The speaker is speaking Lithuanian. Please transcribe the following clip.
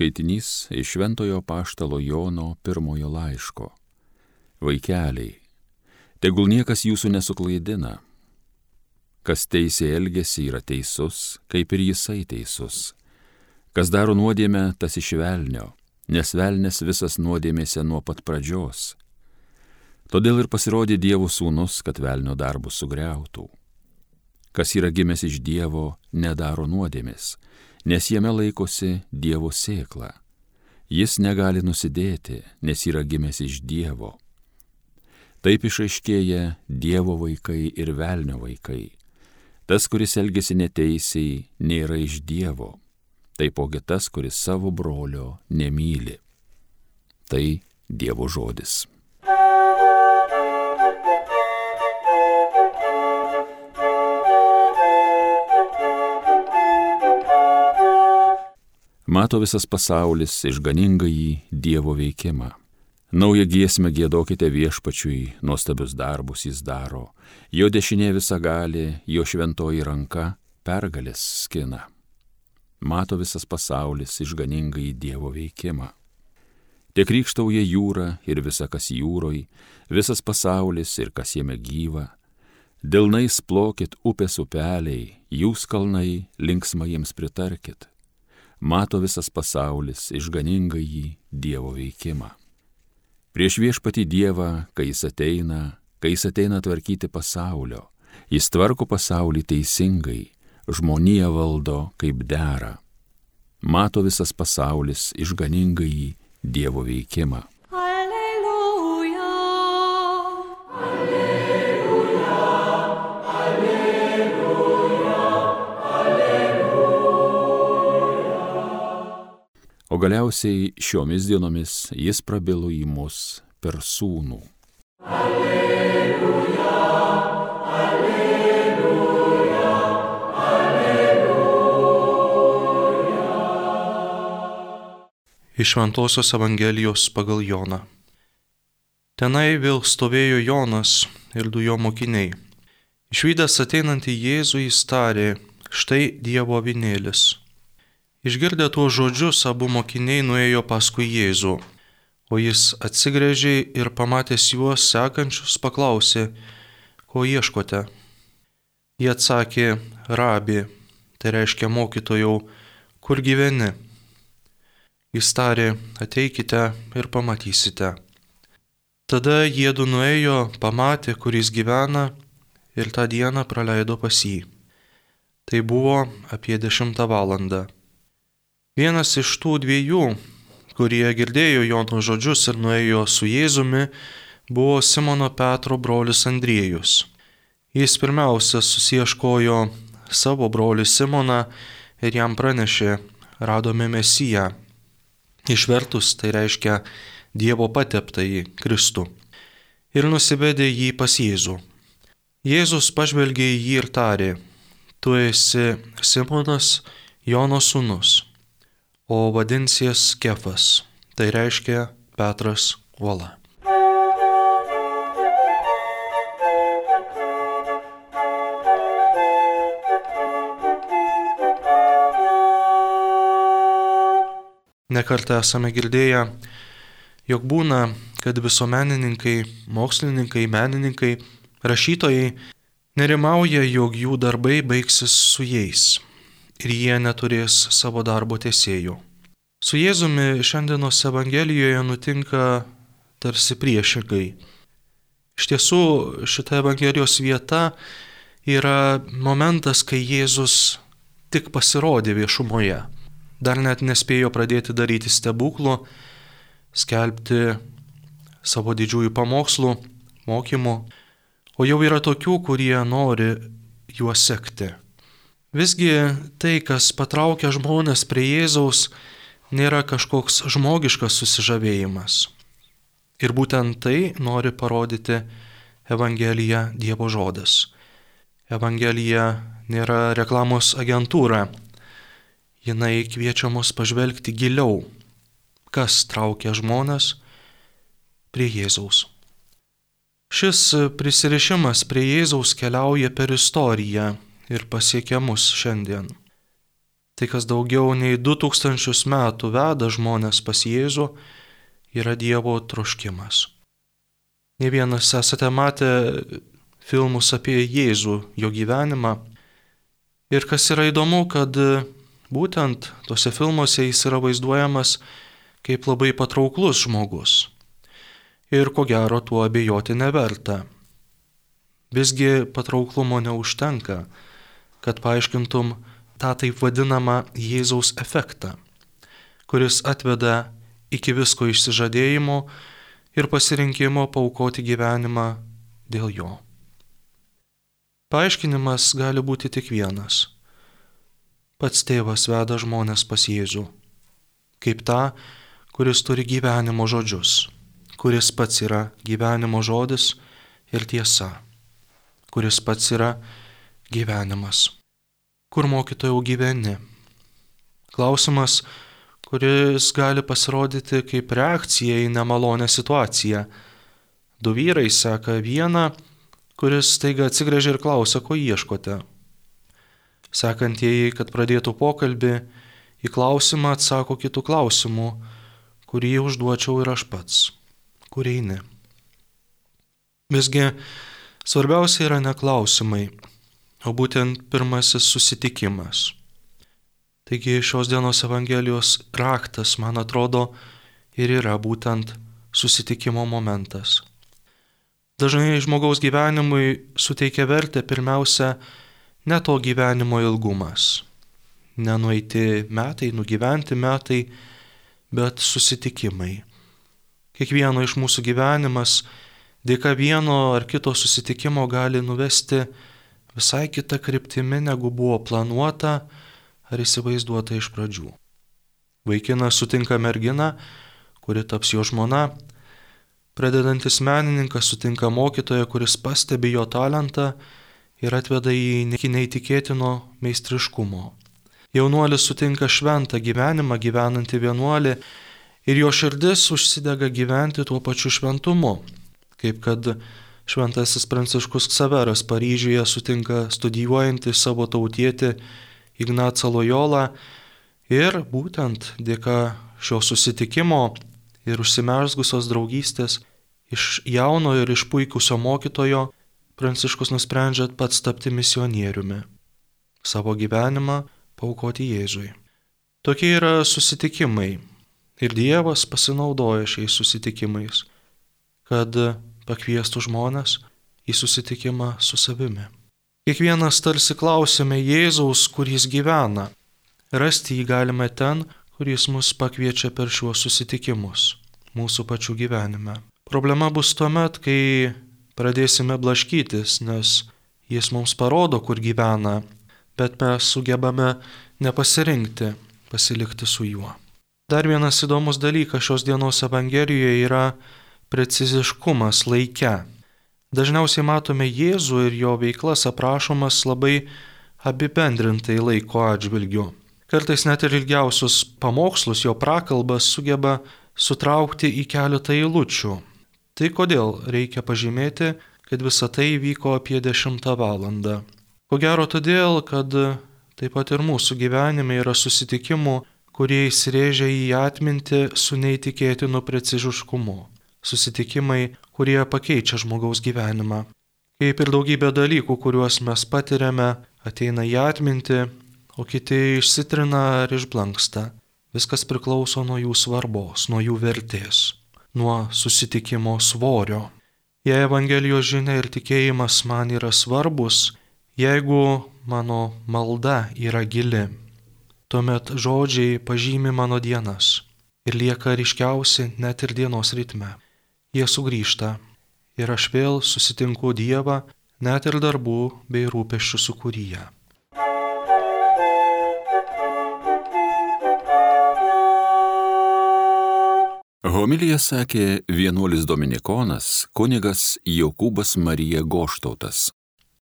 Skaitinys iš Šventojo Paštalo Jono pirmojo laiško. Vaikeliai, tegul niekas jūsų nesuklaidina. Kas teisė elgesi yra teisus, kaip ir jisai teisus. Kas daro nuodėmę, tas išvelnio, nes velnės visas nuodėmėse nuo pat pradžios. Todėl ir pasirodė Dievo sūnus, kad velnio darbus sugriautų. Kas yra gimęs iš Dievo, nedaro nuodėmės nes jame laikosi Dievo sėkla. Jis negali nusidėti, nes yra gimęs iš Dievo. Taip išaiškėja Dievo vaikai ir velnio vaikai. Tas, kuris elgesi neteisiai, nėra iš Dievo. Taipogi tas, kuris savo brolio nemyli. Tai Dievo žodis. Mato visas pasaulis išganingąjį Dievo veikimą. Naują giesmę gėdokite viešpačiui, nuostabius darbus jis daro, jo dešinė visa gali, jo šventoji ranka pergalės skina. Mato visas pasaulis išganingąjį Dievo veikimą. Tiek rykštauja jūra ir visa kas jūroj, visas pasaulis ir kas jame gyva. Dilnais plokit upės upeliai, jūs kalnai linksmai jiems pritarkit mato visas pasaulis išganingai jį Dievo veikimą. Prieš viešpati Dievą, kai jis ateina, kai jis ateina tvarkyti pasaulio, jis tvarko pasaulį teisingai, žmonija valdo kaip dera. Mato visas pasaulis išganingai jį Dievo veikimą. O galiausiai šiomis dienomis jis prabilo į mus per sūnų. Alleluja, alleluja, alleluja. Iš Ventosios Evangelijos pagal Joną. Tenai vėl stovėjo Jonas ir du jo mokiniai. Išvykęs ateinantį Jėzų jis tarė, štai Dievo avinėlis Išgirdę tuos žodžius, abu mokiniai nuėjo paskui Jėzų, o jis atsigrėžė ir pamatęs juos sekančius paklausė, ko ieškote. Jie atsakė, rabi, tai reiškia mokytojau, kur gyveni. Jis tarė, ateikite ir pamatysite. Tada jėdu nuėjo, pamatė, kur jis gyvena ir tą dieną praleido pas jį. Tai buvo apie dešimtą valandą. Vienas iš tų dviejų, kurie girdėjo Jono žodžius ir nuėjo su Jėzumi, buvo Simono Petro brolis Andriejus. Jis pirmiausia susieškojo savo brolį Simoną ir jam pranešė, radome Mesiją. Išvertus tai reiškia Dievo pateptąjį Kristų. Ir nusibedė jį pas Jėzų. Jėzus pažvelgė į jį ir tarė, tu esi Simonas, Jono sūnus o vadinsies Kefas, tai reiškia Petras Uola. Nekartą esame girdėję, jog būna, kad visuomenininkai, mokslininkai, menininkai, rašytojai nerimauja, jog jų darbai baigsis su jais ir jie neturės savo darbo tiesėjų. Su Jėzumi šiandienos Evangelijoje nutinka tarsi priešingai. Iš tiesų, šita Evangelijos vieta yra momentas, kai Jėzus tik pasirodė viešumoje. Dar net nespėjo pradėti daryti stebuklų, skelbti savo didžiųjų pamokslų, mokymų, o jau yra tokių, kurie nori juos sekti. Visgi tai, kas patraukia žmonės prie Jėzaus, nėra kažkoks žmogiškas susižavėjimas. Ir būtent tai nori parodyti Evangelija Dievo žodis. Evangelija nėra reklamos agentūra. Jinai kviečia mus pažvelgti giliau, kas traukia žmonės prie Jėzaus. Šis prisirišimas prie Jėzaus keliauja per istoriją ir pasiekia mus šiandien. tai kas daugiau nei 2000 metų veda žmonės pas Jėzų, yra Dievo troškimas. Ne vienas esate matę filmus apie Jėzų, jo gyvenimą. Ir kas yra įdomu, kad būtent tose filmuose jis yra vaizduojamas kaip labai patrauklus žmogus. Ir ko gero tuo abejoti neverta. Visgi patrauklumo neužtenka, kad paaiškintum tą taip vadinamą Jėzaus efektą, kuris atveda iki visko išsižadėjimo ir pasirinkimo paukoti gyvenimą dėl jo. Paaiškinimas gali būti tik vienas. Pats tėvas veda žmonės pas Jėzų, kaip tą, kuris turi gyvenimo žodžius, kuris pats yra gyvenimo žodis ir tiesa kuris pats yra gyvenimas. Kur mokytojau gyveni? Klausimas, kuris gali pasirodyti kaip reakcija į nemalonę situaciją. Du vyrai seka vieną, kuris staiga atsigrėžia ir klausia, ko ieškote. Sekantieji, kad pradėtų pokalbį, į klausimą atsako kitų klausimų, kurį užduočiau ir aš pats. Kur eini? Visgi Svarbiausia yra ne klausimai, o būtent pirmasis susitikimas. Taigi šios dienos Evangelijos raktas, man atrodo, ir yra būtent susitikimo momentas. Dažnai žmogaus gyvenimui suteikia vertę pirmiausia ne to gyvenimo ilgumas, nenueiti metai, nugyventi metai, bet susitikimai. Kiekvieno iš mūsų gyvenimas dėka vieno ar kito susitikimo gali nuvesti visai kitą kryptimį, negu buvo planuota ar įsivaizduota iš pradžių. Vaikinas sutinka merginą, kuri taps jo žmona, pradedantis menininkas sutinka mokytoją, kuris pastebi jo talentą ir atveda jį iki neįtikėtino meistriškumo. Jaunuolis sutinka šventą gyvenimą gyvenantį vienuolį ir jo širdis užsidega gyventi tuo pačiu šventumu, kaip kad šventasis Pranciškus Ksaveras Paryžiuje sutinka studijuojantį savo tautietį Ignacą Lojolą ir būtent dėka šio susitikimo ir užsimersgusios draugystės iš jauno ir išpuikusio mokytojo Pranciškus nusprendžia pats tapti misionieriumi, savo gyvenimą paukoti Jėzui. Tokie yra susitikimai ir Dievas pasinaudoja šiais susitikimais, kad pakviestų žmonės į susitikimą su savimi. Kiekvienas tarsi klausime Jėzaus, kur jis gyvena. Rasti jį galime ten, kur jis mus pakviečia per šiuos susitikimus, mūsų pačių gyvenime. Problema bus tuomet, kai pradėsime blaškytis, nes jis mums parodo, kur gyvena, bet mes sugebame nepasirinkti, pasilikti su juo. Dar vienas įdomus dalykas šios dienos Evangelijoje yra preciziškumas laike. Dažniausiai matome Jėzų ir jo veiklas aprašomas labai apibendrintai laiko atžvilgiu. Kartais net ir ilgiausius pamokslus jo prakalbas sugeba sutraukti į keletą eilučių. Tai kodėl reikia pažymėti, kad visa tai vyko apie 10 valandą. Ko gero todėl, kad taip pat ir mūsų gyvenime yra susitikimų, kurie įsirėžia į atmintį su neįtikėtinu preciziškumu susitikimai, kurie pakeičia žmogaus gyvenimą. Kaip ir daugybė dalykų, kuriuos mes patiriame, ateina į atmintį, o kiti išsitrina ar išblanksta. Viskas priklauso nuo jų svarbos, nuo jų vertės, nuo susitikimo svorio. Jei Evangelijos žinia ir tikėjimas man yra svarbus, jeigu mano malda yra gili, tuomet žodžiai pažymi mano dienas ir lieka ryškiausi net ir dienos ritme jie sugrįžta ir aš vėl susitinku Dievą net ir darbų bei rūpeščių sukūryje. Homilija sakė vienuolis Dominikonas, kunigas Jokūbas Marija Goštautas.